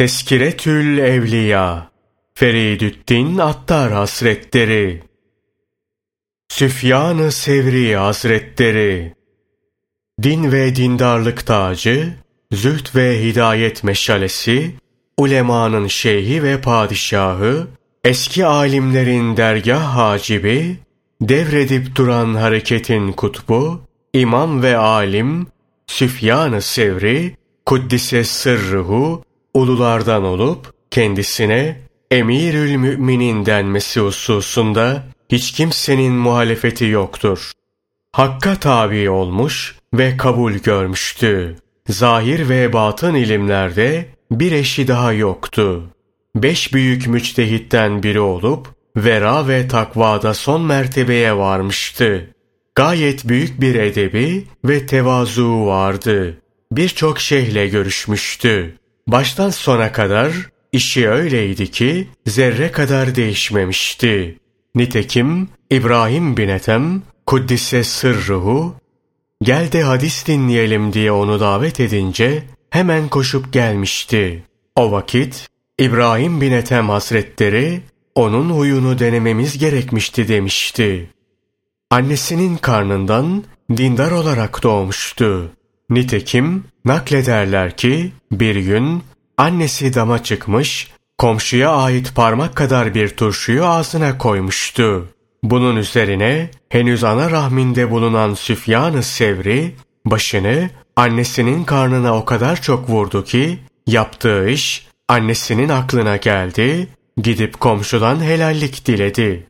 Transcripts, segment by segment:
Teskiretül Evliya Feridüddin Attar Hazretleri Süfyan-ı Sevri Hazretleri Din ve dindarlık tacı, zühd ve hidayet meşalesi, ulemanın şeyhi ve padişahı, eski alimlerin dergah hacibi, devredip duran hareketin kutbu, imam ve alim, Süfyan-ı Sevri, Kuddise sırruhu, ululardan olup kendisine emirül müminin denmesi hususunda hiç kimsenin muhalefeti yoktur. Hakka tabi olmuş ve kabul görmüştü. Zahir ve batın ilimlerde bir eşi daha yoktu. Beş büyük müçtehitten biri olup vera ve takvada son mertebeye varmıştı. Gayet büyük bir edebi ve tevazu vardı. Birçok şeyhle görüşmüştü. Baştan sona kadar işi öyleydi ki zerre kadar değişmemişti. Nitekim İbrahim bin Ethem Kuddise sırruhu gel de hadis dinleyelim diye onu davet edince hemen koşup gelmişti. O vakit İbrahim bin Ethem Hazretleri onun huyunu denememiz gerekmişti demişti. Annesinin karnından dindar olarak doğmuştu. Nitekim naklederler ki bir gün annesi dama çıkmış, komşuya ait parmak kadar bir turşuyu ağzına koymuştu. Bunun üzerine henüz ana rahminde bulunan Süfyan-ı Sevri başını annesinin karnına o kadar çok vurdu ki yaptığı iş annesinin aklına geldi, gidip komşudan helallik diledi.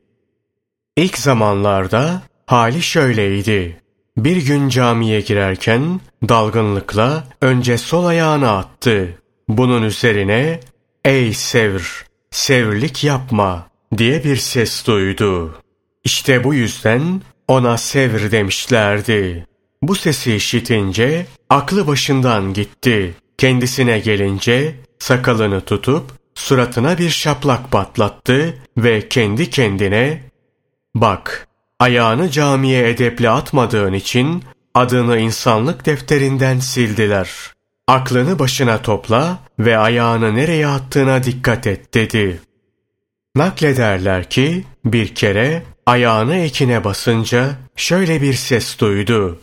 İlk zamanlarda hali şöyleydi. Bir gün camiye girerken dalgınlıkla önce sol ayağını attı. Bunun üzerine ''Ey Sevr, sevrlik yapma'' diye bir ses duydu. İşte bu yüzden ona Sevr demişlerdi. Bu sesi işitince aklı başından gitti. Kendisine gelince sakalını tutup suratına bir şaplak patlattı ve kendi kendine ''Bak, ayağını camiye edeple atmadığın için adını insanlık defterinden sildiler. Aklını başına topla ve ayağını nereye attığına dikkat et dedi. Naklederler ki bir kere ayağını ekine basınca şöyle bir ses duydu.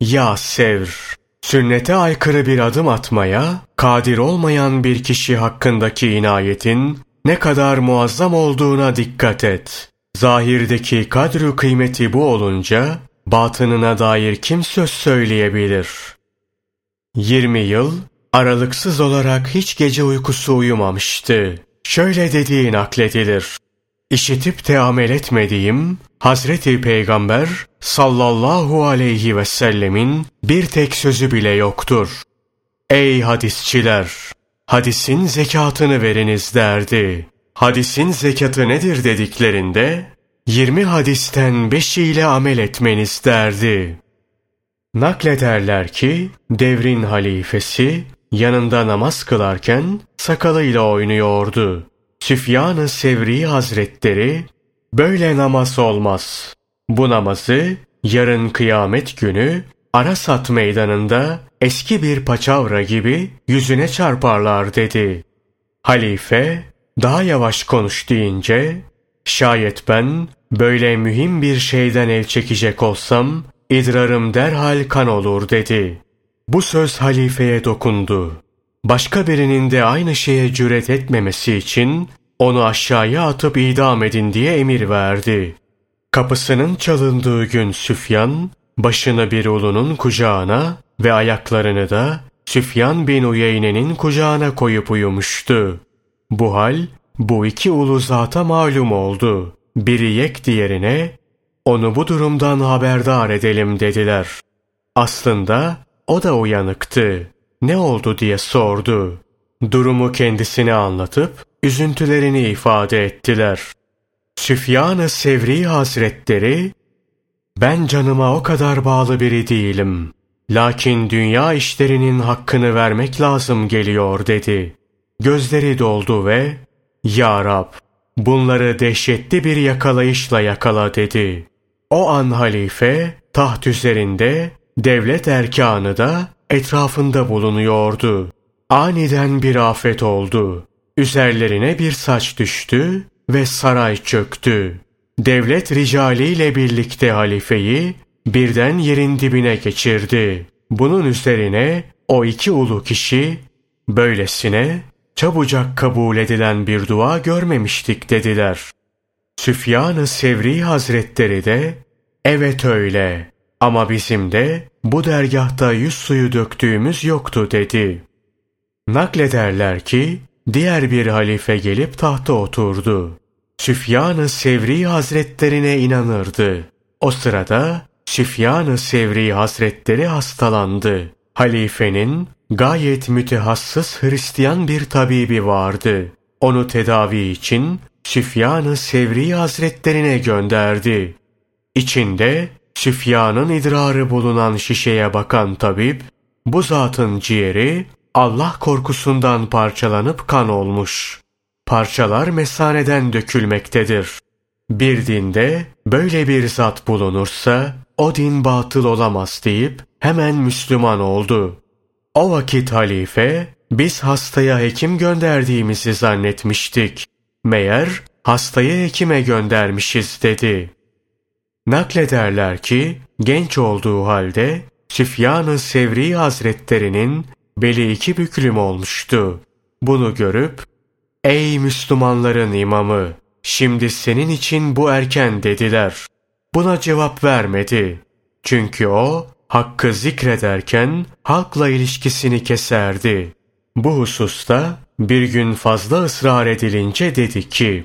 Ya Sevr! Sünnete aykırı bir adım atmaya, kadir olmayan bir kişi hakkındaki inayetin ne kadar muazzam olduğuna dikkat et. Zahirdeki kadru kıymeti bu olunca, batınına dair kim söz söyleyebilir? 20 yıl aralıksız olarak hiç gece uykusu uyumamıştı. Şöyle dediği nakledilir. İşitip de amel etmediğim Hazreti Peygamber sallallahu aleyhi ve sellemin bir tek sözü bile yoktur. Ey hadisçiler! Hadisin zekatını veriniz derdi. Hadisin zekatı nedir dediklerinde 20 hadisten 5'iyle amel etmeniz derdi. Naklederler ki devrin halifesi yanında namaz kılarken sakalıyla oynuyordu. Süfyan-ı Sevri Hazretleri böyle namaz olmaz. Bu namazı yarın kıyamet günü Arasat meydanında eski bir paçavra gibi yüzüne çarparlar dedi. Halife daha yavaş konuş deyince şayet ben böyle mühim bir şeyden el çekecek olsam idrarım derhal kan olur dedi. Bu söz halifeye dokundu. Başka birinin de aynı şeye cüret etmemesi için onu aşağıya atıp idam edin diye emir verdi. Kapısının çalındığı gün Süfyan, başını bir ulunun kucağına ve ayaklarını da Süfyan bin Uyeyne'nin kucağına koyup uyumuştu. Bu hal, bu iki ulu zata malum oldu. Biri yek diğerine, onu bu durumdan haberdar edelim dediler. Aslında o da uyanıktı. Ne oldu diye sordu. Durumu kendisine anlatıp üzüntülerini ifade ettiler. Süfyan-ı Sevri Hazretleri, ben canıma o kadar bağlı biri değilim. Lakin dünya işlerinin hakkını vermek lazım geliyor dedi. Gözleri doldu ve, Ya Rab, bunları dehşetli bir yakalayışla yakala dedi. O an halife, taht üzerinde, devlet erkanı da etrafında bulunuyordu. Aniden bir afet oldu. Üzerlerine bir saç düştü ve saray çöktü. Devlet ricaliyle birlikte halifeyi birden yerin dibine geçirdi. Bunun üzerine o iki ulu kişi böylesine çabucak kabul edilen bir dua görmemiştik dediler. Süfyan-ı Sevri Hazretleri de evet öyle ama bizim de bu dergahta yüz suyu döktüğümüz yoktu dedi. Naklederler ki diğer bir halife gelip tahta oturdu. Süfyan-ı Sevri Hazretlerine inanırdı. O sırada Süfyan-ı Sevri Hazretleri hastalandı. Halifenin gayet mütehassıs Hristiyan bir tabibi vardı. Onu tedavi için Süfyan-ı Sevri Hazretlerine gönderdi. İçinde Süfyan'ın idrarı bulunan şişeye bakan tabip, bu zatın ciğeri Allah korkusundan parçalanıp kan olmuş. Parçalar mesaneden dökülmektedir. Bir dinde böyle bir zat bulunursa o din batıl olamaz deyip hemen Müslüman oldu. O vakit halife biz hastaya hekim gönderdiğimizi zannetmiştik. Meğer hastayı hekime göndermişiz dedi. Naklederler ki genç olduğu halde Süfyan-ı Sevri Hazretlerinin beli iki büklüm olmuştu. Bunu görüp ''Ey Müslümanların imamı, şimdi senin için bu erken.'' dediler. Buna cevap vermedi. Çünkü o hakkı zikrederken halkla ilişkisini keserdi. Bu hususta bir gün fazla ısrar edilince dedi ki,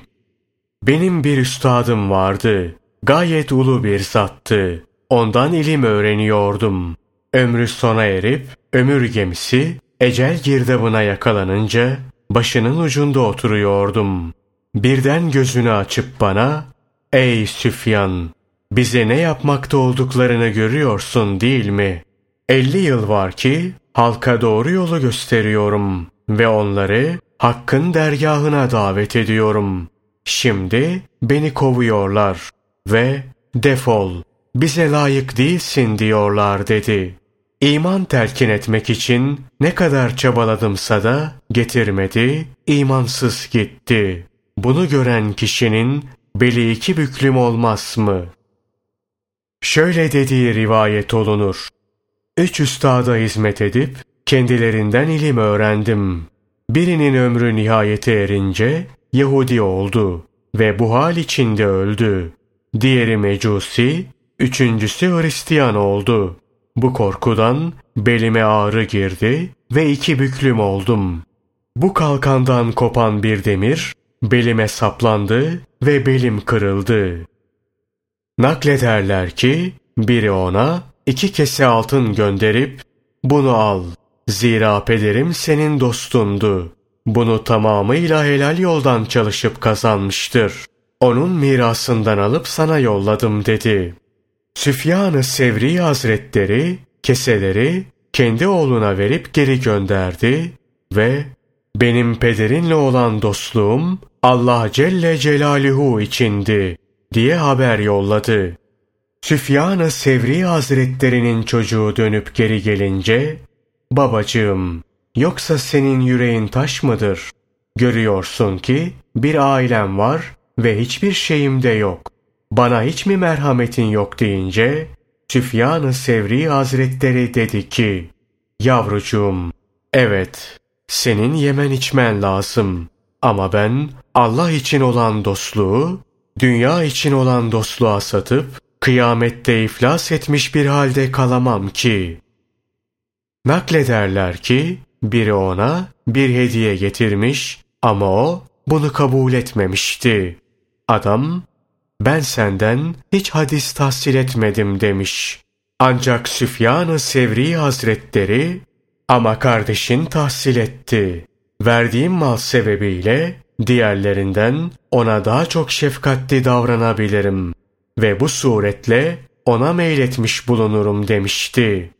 benim bir üstadım vardı. Gayet ulu bir zattı. Ondan ilim öğreniyordum. Ömrü sona erip ömür gemisi ecel girdabına yakalanınca başının ucunda oturuyordum. Birden gözünü açıp bana ''Ey Süfyan, bize ne yapmakta olduklarını görüyorsun değil mi? Elli yıl var ki halka doğru yolu gösteriyorum ve onları hakkın dergahına davet ediyorum. Şimdi beni kovuyorlar ve defol bize layık değilsin diyorlar dedi. İman telkin etmek için ne kadar çabaladımsa da getirmedi, imansız gitti. Bunu gören kişinin beli iki büklüm olmaz mı? Şöyle dediği rivayet olunur. Üç üstada hizmet edip kendilerinden ilim öğrendim. Birinin ömrü nihayete erince Yahudi oldu ve bu hal içinde öldü. Diğeri Mecusi, üçüncüsü Hristiyan oldu. Bu korkudan belime ağrı girdi ve iki büklüm oldum. Bu kalkandan kopan bir demir belime saplandı ve belim kırıldı. Naklederler ki biri ona iki kese altın gönderip bunu al. Zira pederim senin dostundu. Bunu tamamıyla helal yoldan çalışıp kazanmıştır. Onun mirasından alıp sana yolladım dedi. Süfyan-ı Sevri Hazretleri keseleri kendi oğluna verip geri gönderdi ve benim pederinle olan dostluğum Allah Celle Celaluhu içindi diye haber yolladı. Süfyan-ı Sevri Hazretlerinin çocuğu dönüp geri gelince babacığım yoksa senin yüreğin taş mıdır? Görüyorsun ki bir ailem var ve hiçbir şeyim de yok. Bana hiç mi merhametin yok deyince Süfyan-ı Sevri Hazretleri dedi ki Yavrucuğum evet senin yemen içmen lazım ama ben Allah için olan dostluğu dünya için olan dostluğa satıp kıyamette iflas etmiş bir halde kalamam ki. Naklederler ki biri ona bir hediye getirmiş ama o bunu kabul etmemişti. Adam, ben senden hiç hadis tahsil etmedim demiş. Ancak Süfyan-ı Sevri Hazretleri, ama kardeşin tahsil etti. Verdiğim mal sebebiyle diğerlerinden ona daha çok şefkatli davranabilirim ve bu suretle ona meyletmiş bulunurum demişti.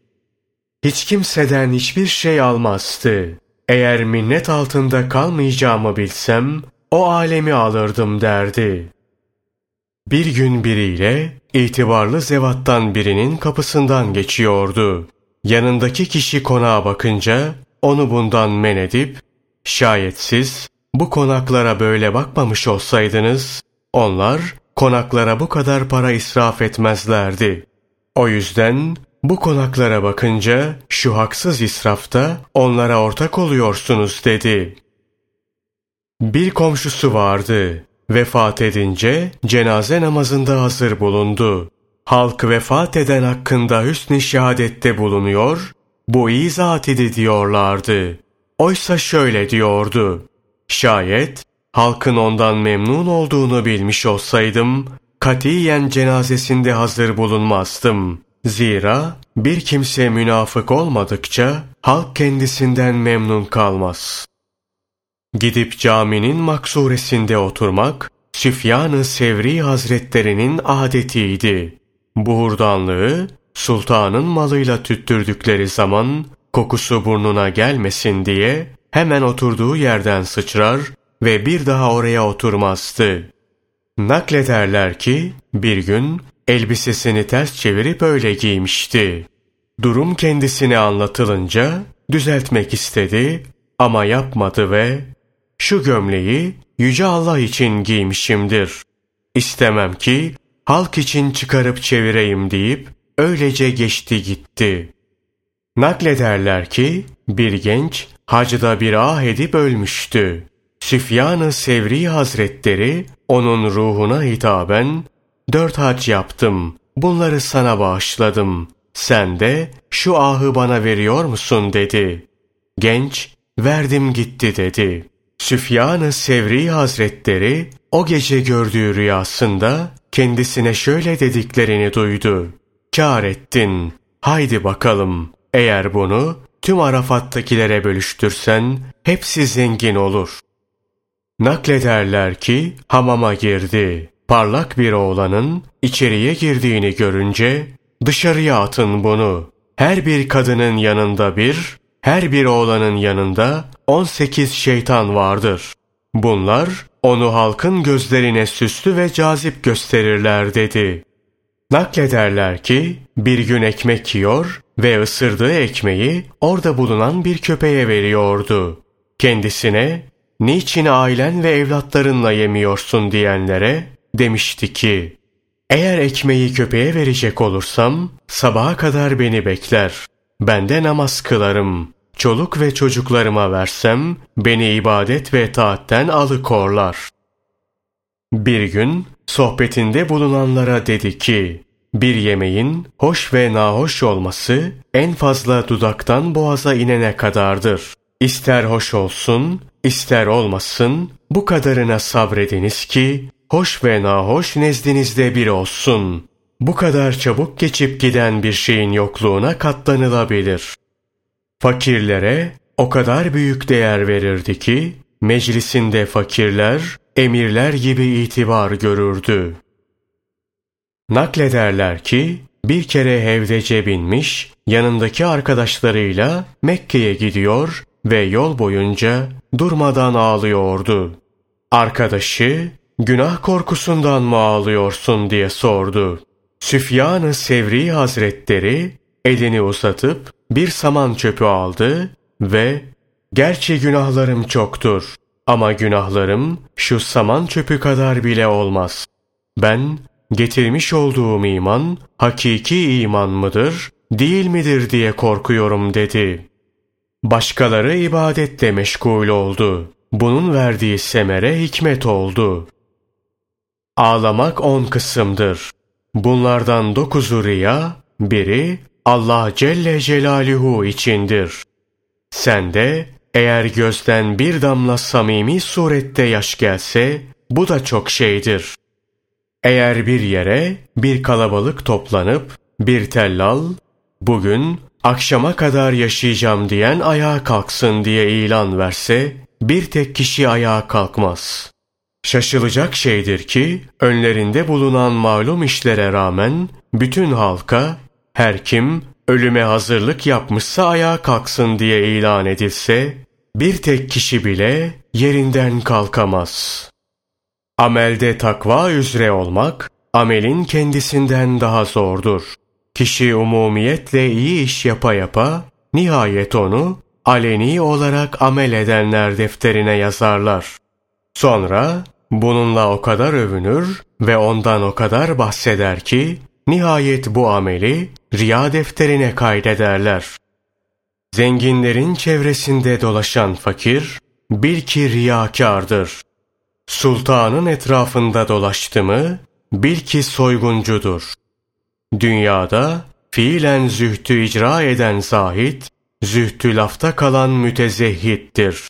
Hiç kimseden hiçbir şey almazdı. Eğer minnet altında kalmayacağımı bilsem o alemi alırdım derdi. Bir gün biriyle itibarlı zevattan birinin kapısından geçiyordu. Yanındaki kişi konağa bakınca onu bundan men edip, şayet bu konaklara böyle bakmamış olsaydınız, onlar konaklara bu kadar para israf etmezlerdi. O yüzden bu konaklara bakınca şu haksız israfta onlara ortak oluyorsunuz dedi. Bir komşusu vardı. Vefat edince cenaze namazında hazır bulundu. Halk vefat eden hakkında hüsn-i şehadette bulunuyor, bu iyi zat idi diyorlardı. Oysa şöyle diyordu. Şayet halkın ondan memnun olduğunu bilmiş olsaydım, katiyen cenazesinde hazır bulunmazdım. Zira bir kimse münafık olmadıkça halk kendisinden memnun kalmaz. Gidip caminin maksuresinde oturmak, Süfyan-ı Sevri Hazretlerinin adetiydi. Buhurdanlığı, sultanın malıyla tüttürdükleri zaman, kokusu burnuna gelmesin diye, hemen oturduğu yerden sıçrar ve bir daha oraya oturmazdı. Naklederler ki, bir gün elbisesini ters çevirip öyle giymişti. Durum kendisine anlatılınca, düzeltmek istedi ama yapmadı ve şu gömleği Yüce Allah için giymişimdir. İstemem ki halk için çıkarıp çevireyim deyip öylece geçti gitti. Naklederler ki bir genç hacda bir ah edip ölmüştü. Süfyan-ı Sevri Hazretleri onun ruhuna hitaben dört hac yaptım, bunları sana bağışladım. Sen de şu ahı bana veriyor musun dedi. Genç verdim gitti dedi. Süfyan-ı Sevri Hazretleri o gece gördüğü rüyasında kendisine şöyle dediklerini duydu. Kâr ettin, haydi bakalım. Eğer bunu tüm Arafat'takilere bölüştürsen hepsi zengin olur. Naklederler ki hamama girdi. Parlak bir oğlanın içeriye girdiğini görünce dışarıya atın bunu. Her bir kadının yanında bir, her bir oğlanın yanında 18 şeytan vardır. Bunlar onu halkın gözlerine süslü ve cazip gösterirler dedi. Naklederler ki bir gün ekmek yiyor ve ısırdığı ekmeği orada bulunan bir köpeğe veriyordu. Kendisine niçin ailen ve evlatlarınla yemiyorsun diyenlere demişti ki eğer ekmeği köpeğe verecek olursam sabaha kadar beni bekler. Ben de namaz kılarım. Çoluk ve çocuklarıma versem beni ibadet ve taatten alıkorlar. Bir gün sohbetinde bulunanlara dedi ki, bir yemeğin hoş ve nahoş olması en fazla dudaktan boğaza inene kadardır. İster hoş olsun, ister olmasın, bu kadarına sabrediniz ki, hoş ve nahoş nezdinizde bir olsun. Bu kadar çabuk geçip giden bir şeyin yokluğuna katlanılabilir. Fakirlere o kadar büyük değer verirdi ki, meclisinde fakirler, emirler gibi itibar görürdü. Naklederler ki, bir kere hevdece binmiş, yanındaki arkadaşlarıyla Mekke'ye gidiyor ve yol boyunca durmadan ağlıyordu. Arkadaşı, günah korkusundan mı ağlıyorsun diye sordu. Süfyan-ı Sevri Hazretleri elini uzatıp bir saman çöpü aldı ve gerçi günahlarım çoktur ama günahlarım şu saman çöpü kadar bile olmaz. Ben getirmiş olduğum iman hakiki iman mıdır, değil midir diye korkuyorum dedi. Başkaları ibadette meşgul oldu. Bunun verdiği semere hikmet oldu. Ağlamak on kısımdır. Bunlardan dokuzu riya, biri Allah Celle Celaluhu içindir. Sen de eğer gözden bir damla samimi surette yaş gelse bu da çok şeydir. Eğer bir yere bir kalabalık toplanıp bir tellal bugün akşama kadar yaşayacağım diyen ayağa kalksın diye ilan verse bir tek kişi ayağa kalkmaz. Şaşılacak şeydir ki önlerinde bulunan malum işlere rağmen bütün halka her kim ölüme hazırlık yapmışsa ayağa kalksın diye ilan edilse, bir tek kişi bile yerinden kalkamaz. Amelde takva üzere olmak, amelin kendisinden daha zordur. Kişi umumiyetle iyi iş yapa yapa, nihayet onu aleni olarak amel edenler defterine yazarlar. Sonra bununla o kadar övünür ve ondan o kadar bahseder ki nihayet bu ameli riya defterine kaydederler. Zenginlerin çevresinde dolaşan fakir bil ki riyakardır. Sultanın etrafında dolaştı mı bil ki soyguncudur. Dünyada fiilen zühtü icra eden zahit, zühtü lafta kalan mütezehhittir.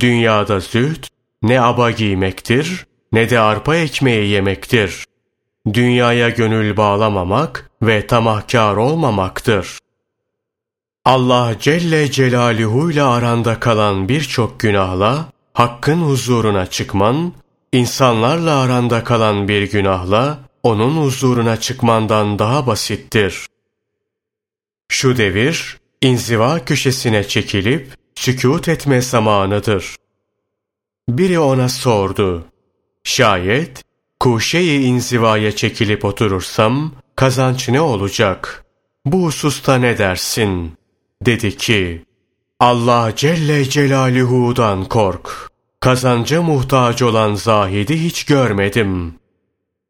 Dünyada züht, ne aba giymektir, ne de arpa ekmeği yemektir. Dünyaya gönül bağlamamak ve tamahkar olmamaktır. Allah Celle Celaluhu ile aranda kalan birçok günahla, Hakk'ın huzuruna çıkman, insanlarla aranda kalan bir günahla, onun huzuruna çıkmandan daha basittir. Şu devir, inziva köşesine çekilip, sükût etme zamanıdır. Biri ona sordu. Şayet, kuşeyi inzivaya çekilip oturursam, kazanç ne olacak? Bu hususta ne dersin? Dedi ki, Allah Celle Celaluhu'dan kork. Kazanca muhtaç olan zahidi hiç görmedim.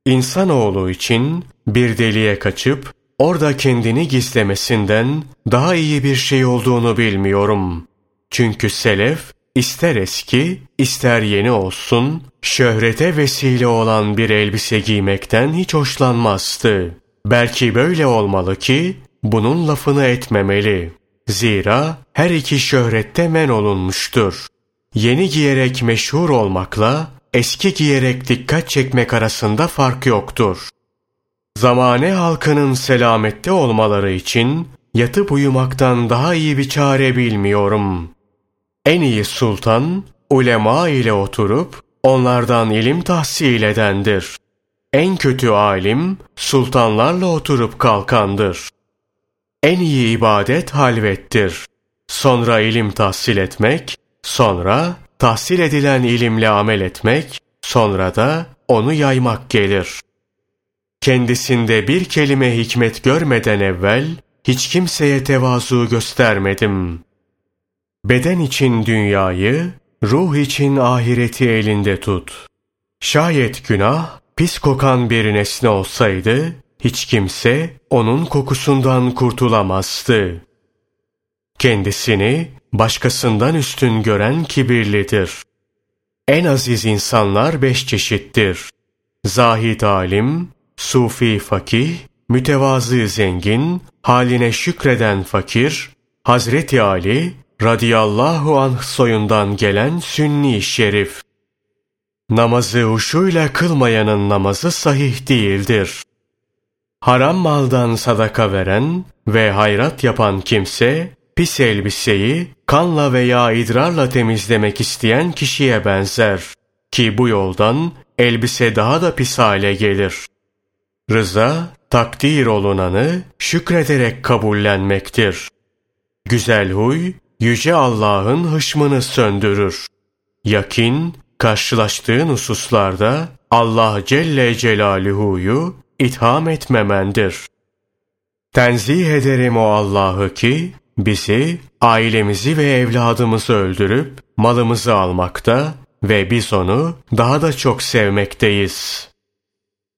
İnsanoğlu için bir deliğe kaçıp orada kendini gizlemesinden daha iyi bir şey olduğunu bilmiyorum. Çünkü selef ister eski ister yeni olsun şöhrete vesile olan bir elbise giymekten hiç hoşlanmazdı. Belki böyle olmalı ki bunun lafını etmemeli. Zira her iki şöhrette men olunmuştur. Yeni giyerek meşhur olmakla eski giyerek dikkat çekmek arasında fark yoktur. Zamane halkının selamette olmaları için yatıp uyumaktan daha iyi bir çare bilmiyorum. En iyi sultan, ulema ile oturup onlardan ilim tahsil edendir. En kötü alim, sultanlarla oturup kalkandır. En iyi ibadet halvettir. Sonra ilim tahsil etmek, sonra tahsil edilen ilimle amel etmek, sonra da onu yaymak gelir. Kendisinde bir kelime hikmet görmeden evvel, hiç kimseye tevazu göstermedim. Beden için dünyayı, ruh için ahireti elinde tut. Şayet günah, pis kokan bir nesne olsaydı, hiç kimse onun kokusundan kurtulamazdı. Kendisini başkasından üstün gören kibirlidir. En aziz insanlar beş çeşittir. Zahid alim, sufi fakih, mütevazı zengin, haline şükreden fakir, Hazreti Ali radıyallahu anh soyundan gelen sünni şerif. Namazı uşuyla kılmayanın namazı sahih değildir. Haram maldan sadaka veren ve hayrat yapan kimse, pis elbiseyi kanla veya idrarla temizlemek isteyen kişiye benzer. Ki bu yoldan elbise daha da pis hale gelir. Rıza, takdir olunanı şükrederek kabullenmektir. Güzel huy, Yüce Allah'ın hışmını söndürür. Yakin, karşılaştığın hususlarda Allah Celle Celaluhu'yu itham etmemendir. Tenzih ederim o Allah'ı ki, bizi, ailemizi ve evladımızı öldürüp malımızı almakta ve biz onu daha da çok sevmekteyiz.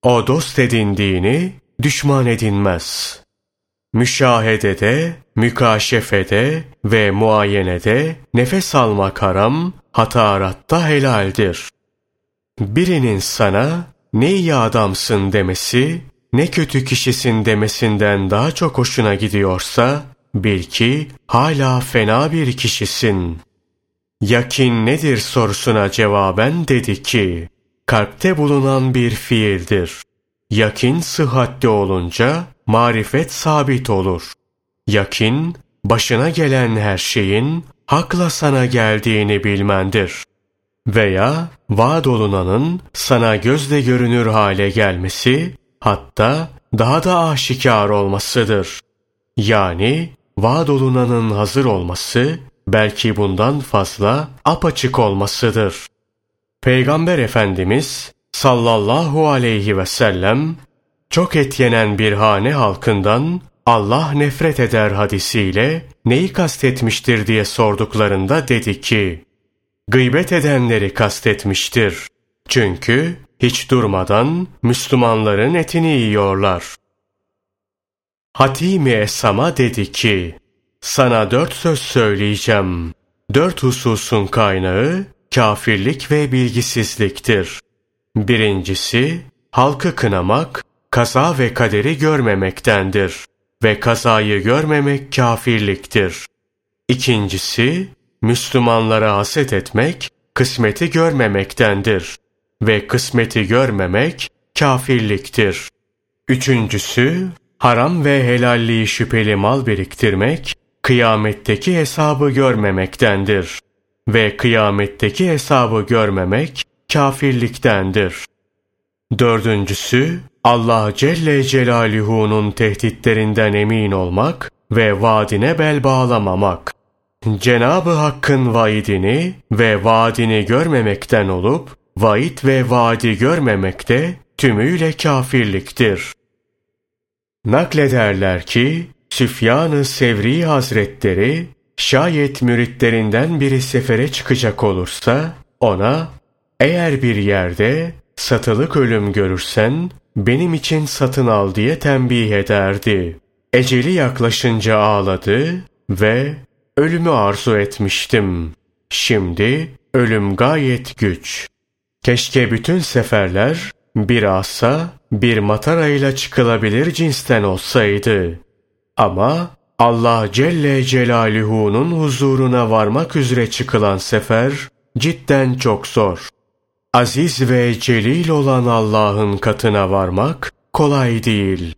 O dost edindiğini düşman edinmez. Müşahedede, mükaşefede ve muayenede nefes almak haram, hataratta helaldir. Birinin sana ne iyi adamsın demesi, ne kötü kişisin demesinden daha çok hoşuna gidiyorsa, bil ki hala fena bir kişisin. Yakin nedir sorusuna cevaben dedi ki, kalpte bulunan bir fiildir. Yakin sıhhatli olunca marifet sabit olur. Yakin, başına gelen her şeyin hakla sana geldiğini bilmendir. Veya vaad olunanın sana gözle görünür hale gelmesi, hatta daha da aşikar olmasıdır. Yani vaad olunanın hazır olması, belki bundan fazla apaçık olmasıdır. Peygamber Efendimiz sallallahu aleyhi ve sellem çok et yenen bir hane halkından Allah nefret eder hadisiyle neyi kastetmiştir diye sorduklarında dedi ki, gıybet edenleri kastetmiştir. Çünkü hiç durmadan Müslümanların etini yiyorlar. Hatimi Esam'a dedi ki, sana dört söz söyleyeceğim. Dört hususun kaynağı kafirlik ve bilgisizliktir. Birincisi, halkı kınamak, kaza ve kaderi görmemektendir ve kazayı görmemek kafirliktir. İkincisi, Müslümanlara haset etmek, kısmeti görmemektendir ve kısmeti görmemek kafirliktir. Üçüncüsü, haram ve helalliği şüpheli mal biriktirmek, kıyametteki hesabı görmemektendir ve kıyametteki hesabı görmemek kafirliktendir. Dördüncüsü, Allah Celle Celaluhu'nun tehditlerinden emin olmak ve vaadine bel bağlamamak. Cenabı Hakk'ın vaidini ve vaadini görmemekten olup, vaid ve vaadi görmemekte tümüyle kafirliktir. Naklederler ki, Süfyan-ı Sevri Hazretleri, şayet müritlerinden biri sefere çıkacak olursa, ona, eğer bir yerde satılık ölüm görürsen, benim için satın al diye tembih ederdi. Eceli yaklaşınca ağladı ve ölümü arzu etmiştim. Şimdi ölüm gayet güç. Keşke bütün seferler bir asa bir matarayla çıkılabilir cinsten olsaydı. Ama Allah Celle Celaluhu'nun huzuruna varmak üzere çıkılan sefer cidden çok zor. Aziz ve celil olan Allah'ın katına varmak kolay değil.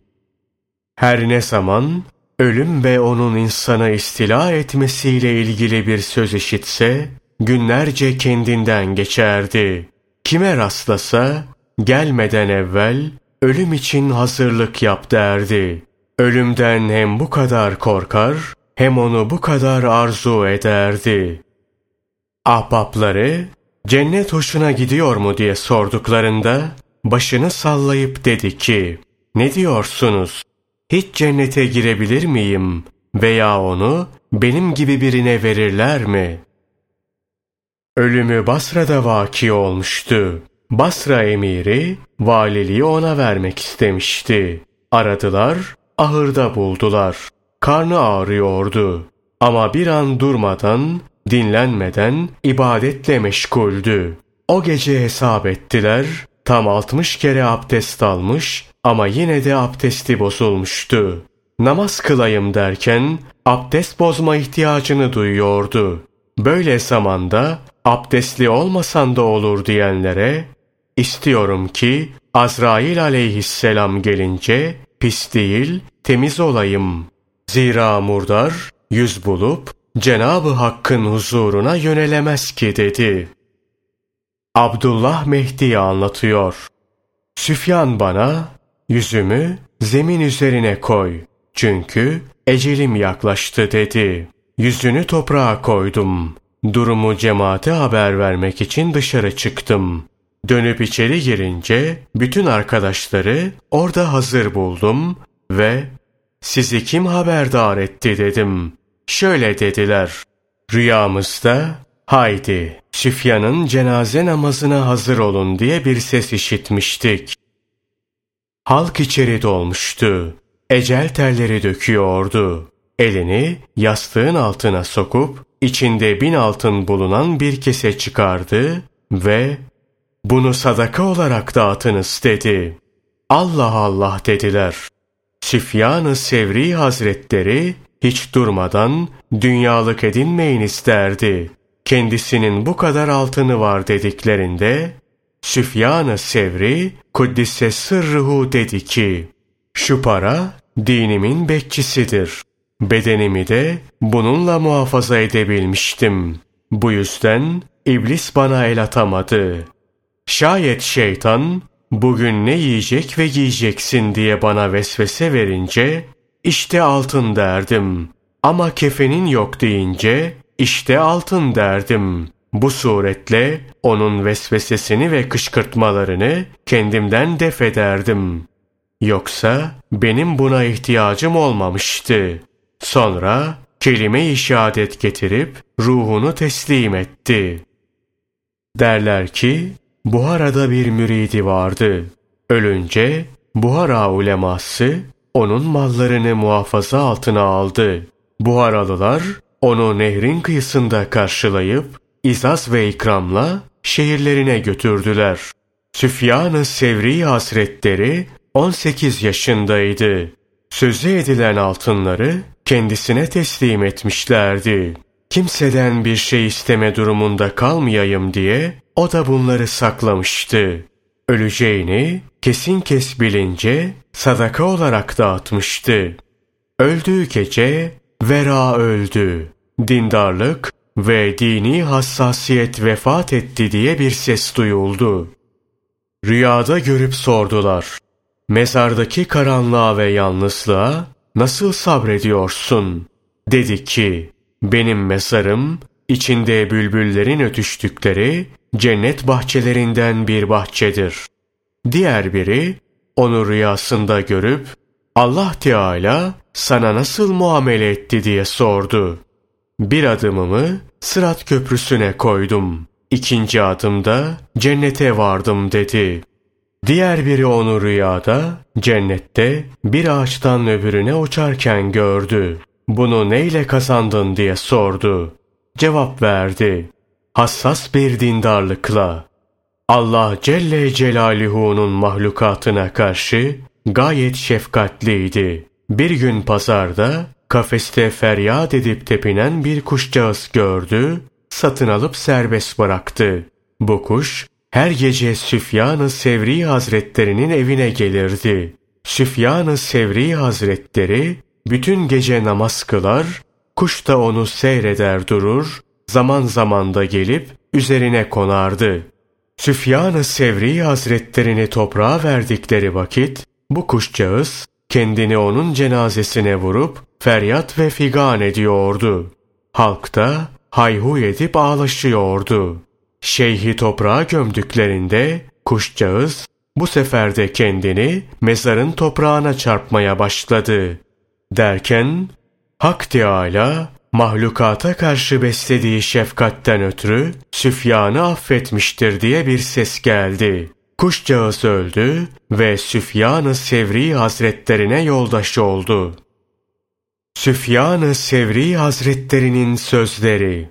Her ne zaman ölüm ve onun insanı istila etmesiyle ilgili bir söz işitse, günlerce kendinden geçerdi. Kime rastlasa, gelmeden evvel ölüm için hazırlık yap derdi. Ölümden hem bu kadar korkar, hem onu bu kadar arzu ederdi. Ahbapları, cennet hoşuna gidiyor mu diye sorduklarında, başını sallayıp dedi ki, ne diyorsunuz? Hiç cennete girebilir miyim? Veya onu benim gibi birine verirler mi? Ölümü Basra'da vaki olmuştu. Basra emiri valiliği ona vermek istemişti. Aradılar, ahırda buldular. Karnı ağrıyordu. Ama bir an durmadan, dinlenmeden ibadetle meşguldü. O gece hesap ettiler, tam 60 kere abdest almış ama yine de abdesti bozulmuştu. Namaz kılayım derken abdest bozma ihtiyacını duyuyordu. Böyle zamanda abdestli olmasan da olur diyenlere istiyorum ki Azrail aleyhisselam gelince pis değil temiz olayım. Zira murdar yüz bulup Cenabı Hakk'ın huzuruna yönelemez ki dedi. Abdullah Mehdi anlatıyor. Süfyan bana yüzümü zemin üzerine koy. Çünkü ecelim yaklaştı dedi. Yüzünü toprağa koydum. Durumu cemaate haber vermek için dışarı çıktım. Dönüp içeri girince bütün arkadaşları orada hazır buldum ve sizi kim haberdar etti dedim. Şöyle dediler. Rüyamızda haydi Süfyan'ın cenaze namazına hazır olun diye bir ses işitmiştik. Halk içeri dolmuştu. Ecel terleri döküyordu. Elini yastığın altına sokup içinde bin altın bulunan bir kese çıkardı ve bunu sadaka olarak dağıtınız dedi. Allah Allah dediler. Süfyan-ı Sevri Hazretleri hiç durmadan dünyalık edinmeyin isterdi. Kendisinin bu kadar altını var dediklerinde Süfyan-ı Sevri Kuddise sırruhu dedi ki şu para dinimin bekçisidir. Bedenimi de bununla muhafaza edebilmiştim. Bu yüzden iblis bana el atamadı. Şayet şeytan bugün ne yiyecek ve giyeceksin diye bana vesvese verince işte altın derdim. Ama kefenin yok deyince işte altın derdim. Bu suretle onun vesvesesini ve kışkırtmalarını kendimden def ederdim. Yoksa benim buna ihtiyacım olmamıştı. Sonra kelime-i şehadet getirip ruhunu teslim etti. Derler ki Buhara'da bir müridi vardı. Ölünce Buhara uleması onun mallarını muhafaza altına aldı. Buharalılar onu nehrin kıyısında karşılayıp izaz ve ikramla şehirlerine götürdüler. Süfyan-ı Sevri Hazretleri 18 yaşındaydı. Sözü edilen altınları kendisine teslim etmişlerdi. Kimseden bir şey isteme durumunda kalmayayım diye o da bunları saklamıştı. Öleceğini kesin kes bilince sadaka olarak dağıtmıştı. Öldüğü gece vera öldü. Dindarlık ve dini hassasiyet vefat etti diye bir ses duyuldu. Rüyada görüp sordular. Mezardaki karanlığa ve yalnızlığa nasıl sabrediyorsun? Dedi ki, benim mezarım içinde bülbüllerin ötüştükleri cennet bahçelerinden bir bahçedir. Diğer biri onu rüyasında görüp Allah Teala sana nasıl muamele etti diye sordu. Bir adımımı Sırat Köprüsü'ne koydum. İkinci adımda cennete vardım dedi. Diğer biri onu rüyada cennette bir ağaçtan öbürüne uçarken gördü. Bunu neyle kazandın diye sordu. Cevap verdi. Hassas bir dindarlıkla. Allah Celle Celaluhu'nun mahlukatına karşı gayet şefkatliydi. Bir gün pazarda kafeste feryat edip tepinen bir kuşcağız gördü, satın alıp serbest bıraktı. Bu kuş her gece Süfyan-ı Sevri Hazretlerinin evine gelirdi. Süfyan-ı Sevri Hazretleri bütün gece namaz kılar, kuş da onu seyreder durur, zaman zaman da gelip üzerine konardı. Süfyan-ı Sevri Hazretlerini toprağa verdikleri vakit bu kuşcağız kendini onun cenazesine vurup feryat ve figan ediyordu. Halk da hayhu edip ağlaşıyordu. Şeyhi toprağa gömdüklerinde kuşcağız bu sefer de kendini mezarın toprağına çarpmaya başladı. Derken Hak Teâlâ mahlukata karşı beslediği şefkatten ötürü Süfyan'ı affetmiştir diye bir ses geldi. Kuşcağız öldü ve Süfyan-ı Sevri Hazretlerine yoldaş oldu. Süfyan-ı Sevri Hazretlerinin sözleri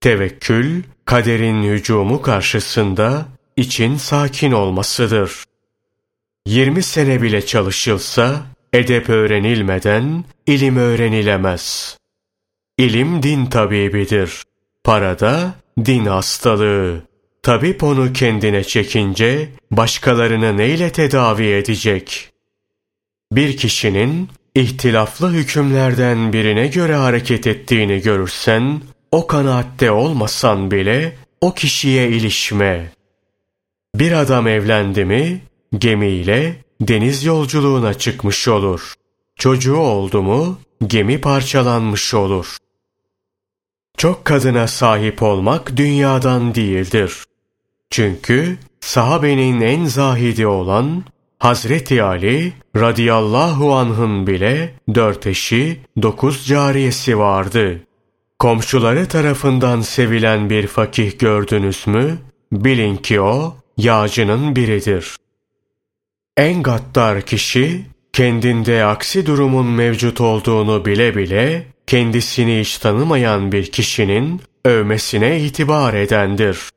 Tevekkül, kaderin hücumu karşısında için sakin olmasıdır. 20 sene bile çalışılsa, edep öğrenilmeden ilim öğrenilemez. İlim din tabibidir. Parada din hastalığı. Tabip onu kendine çekince başkalarını neyle tedavi edecek? Bir kişinin ihtilaflı hükümlerden birine göre hareket ettiğini görürsen, o kanaatte olmasan bile o kişiye ilişme. Bir adam evlendi mi, gemiyle deniz yolculuğuna çıkmış olur. Çocuğu oldu mu, gemi parçalanmış olur. Çok kadına sahip olmak dünyadan değildir. Çünkü sahabenin en zahidi olan Hazreti Ali radıyallahu anh'ın bile dört eşi, dokuz cariyesi vardı. Komşuları tarafından sevilen bir fakih gördünüz mü? Bilin ki o yağcının biridir. En gaddar kişi kendinde aksi durumun mevcut olduğunu bile bile kendisini hiç tanımayan bir kişinin övmesine itibar edendir.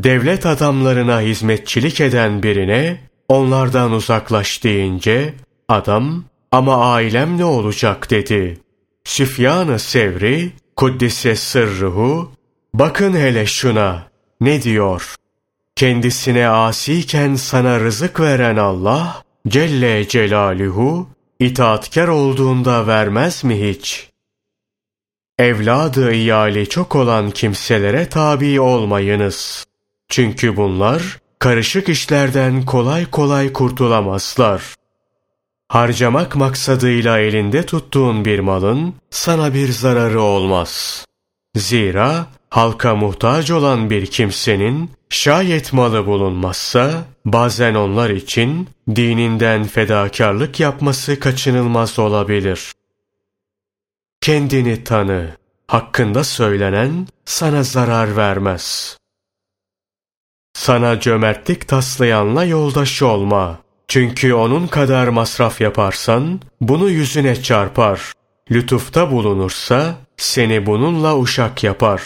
Devlet adamlarına hizmetçilik eden birine onlardan uzaklaş deyince adam ama ailem ne olacak dedi. Süfyan-ı Sevri Kuddise sırruhu bakın hele şuna ne diyor? Kendisine asiyken sana rızık veren Allah Celle Celaluhu itaatkar olduğunda vermez mi hiç? Evladı iyali çok olan kimselere tabi olmayınız. Çünkü bunlar karışık işlerden kolay kolay kurtulamazlar. Harcamak maksadıyla elinde tuttuğun bir malın sana bir zararı olmaz. Zira halka muhtaç olan bir kimsenin şayet malı bulunmazsa bazen onlar için dininden fedakarlık yapması kaçınılmaz olabilir. Kendini tanı. Hakkında söylenen sana zarar vermez. Sana cömertlik taslayanla yoldaş olma. Çünkü onun kadar masraf yaparsan bunu yüzüne çarpar. Lütufta bulunursa seni bununla uşak yapar.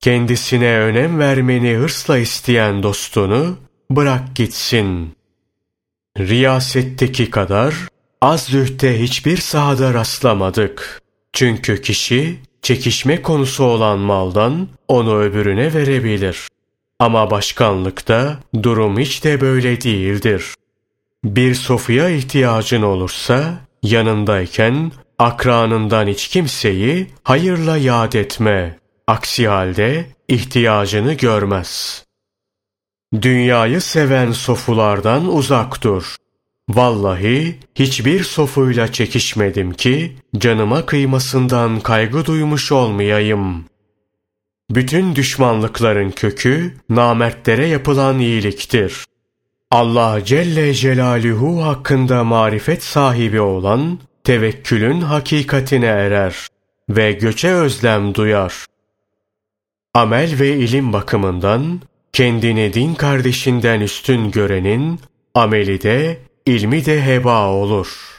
Kendisine önem vermeni hırsla isteyen dostunu bırak gitsin. Riyasetteki kadar az zühte hiçbir sahada rastlamadık. Çünkü kişi çekişme konusu olan maldan onu öbürüne verebilir. Ama başkanlıkta durum hiç de böyle değildir. Bir sofuya ihtiyacın olursa yanındayken akranından hiç kimseyi hayırla yad etme. Aksi halde ihtiyacını görmez. Dünyayı seven sofulardan uzak dur. Vallahi hiçbir sofuyla çekişmedim ki canıma kıymasından kaygı duymuş olmayayım. Bütün düşmanlıkların kökü namertlere yapılan iyiliktir. Allah Celle Celaluhu hakkında marifet sahibi olan tevekkülün hakikatine erer ve göçe özlem duyar. Amel ve ilim bakımından kendini din kardeşinden üstün görenin ameli de ilmi de heba olur.''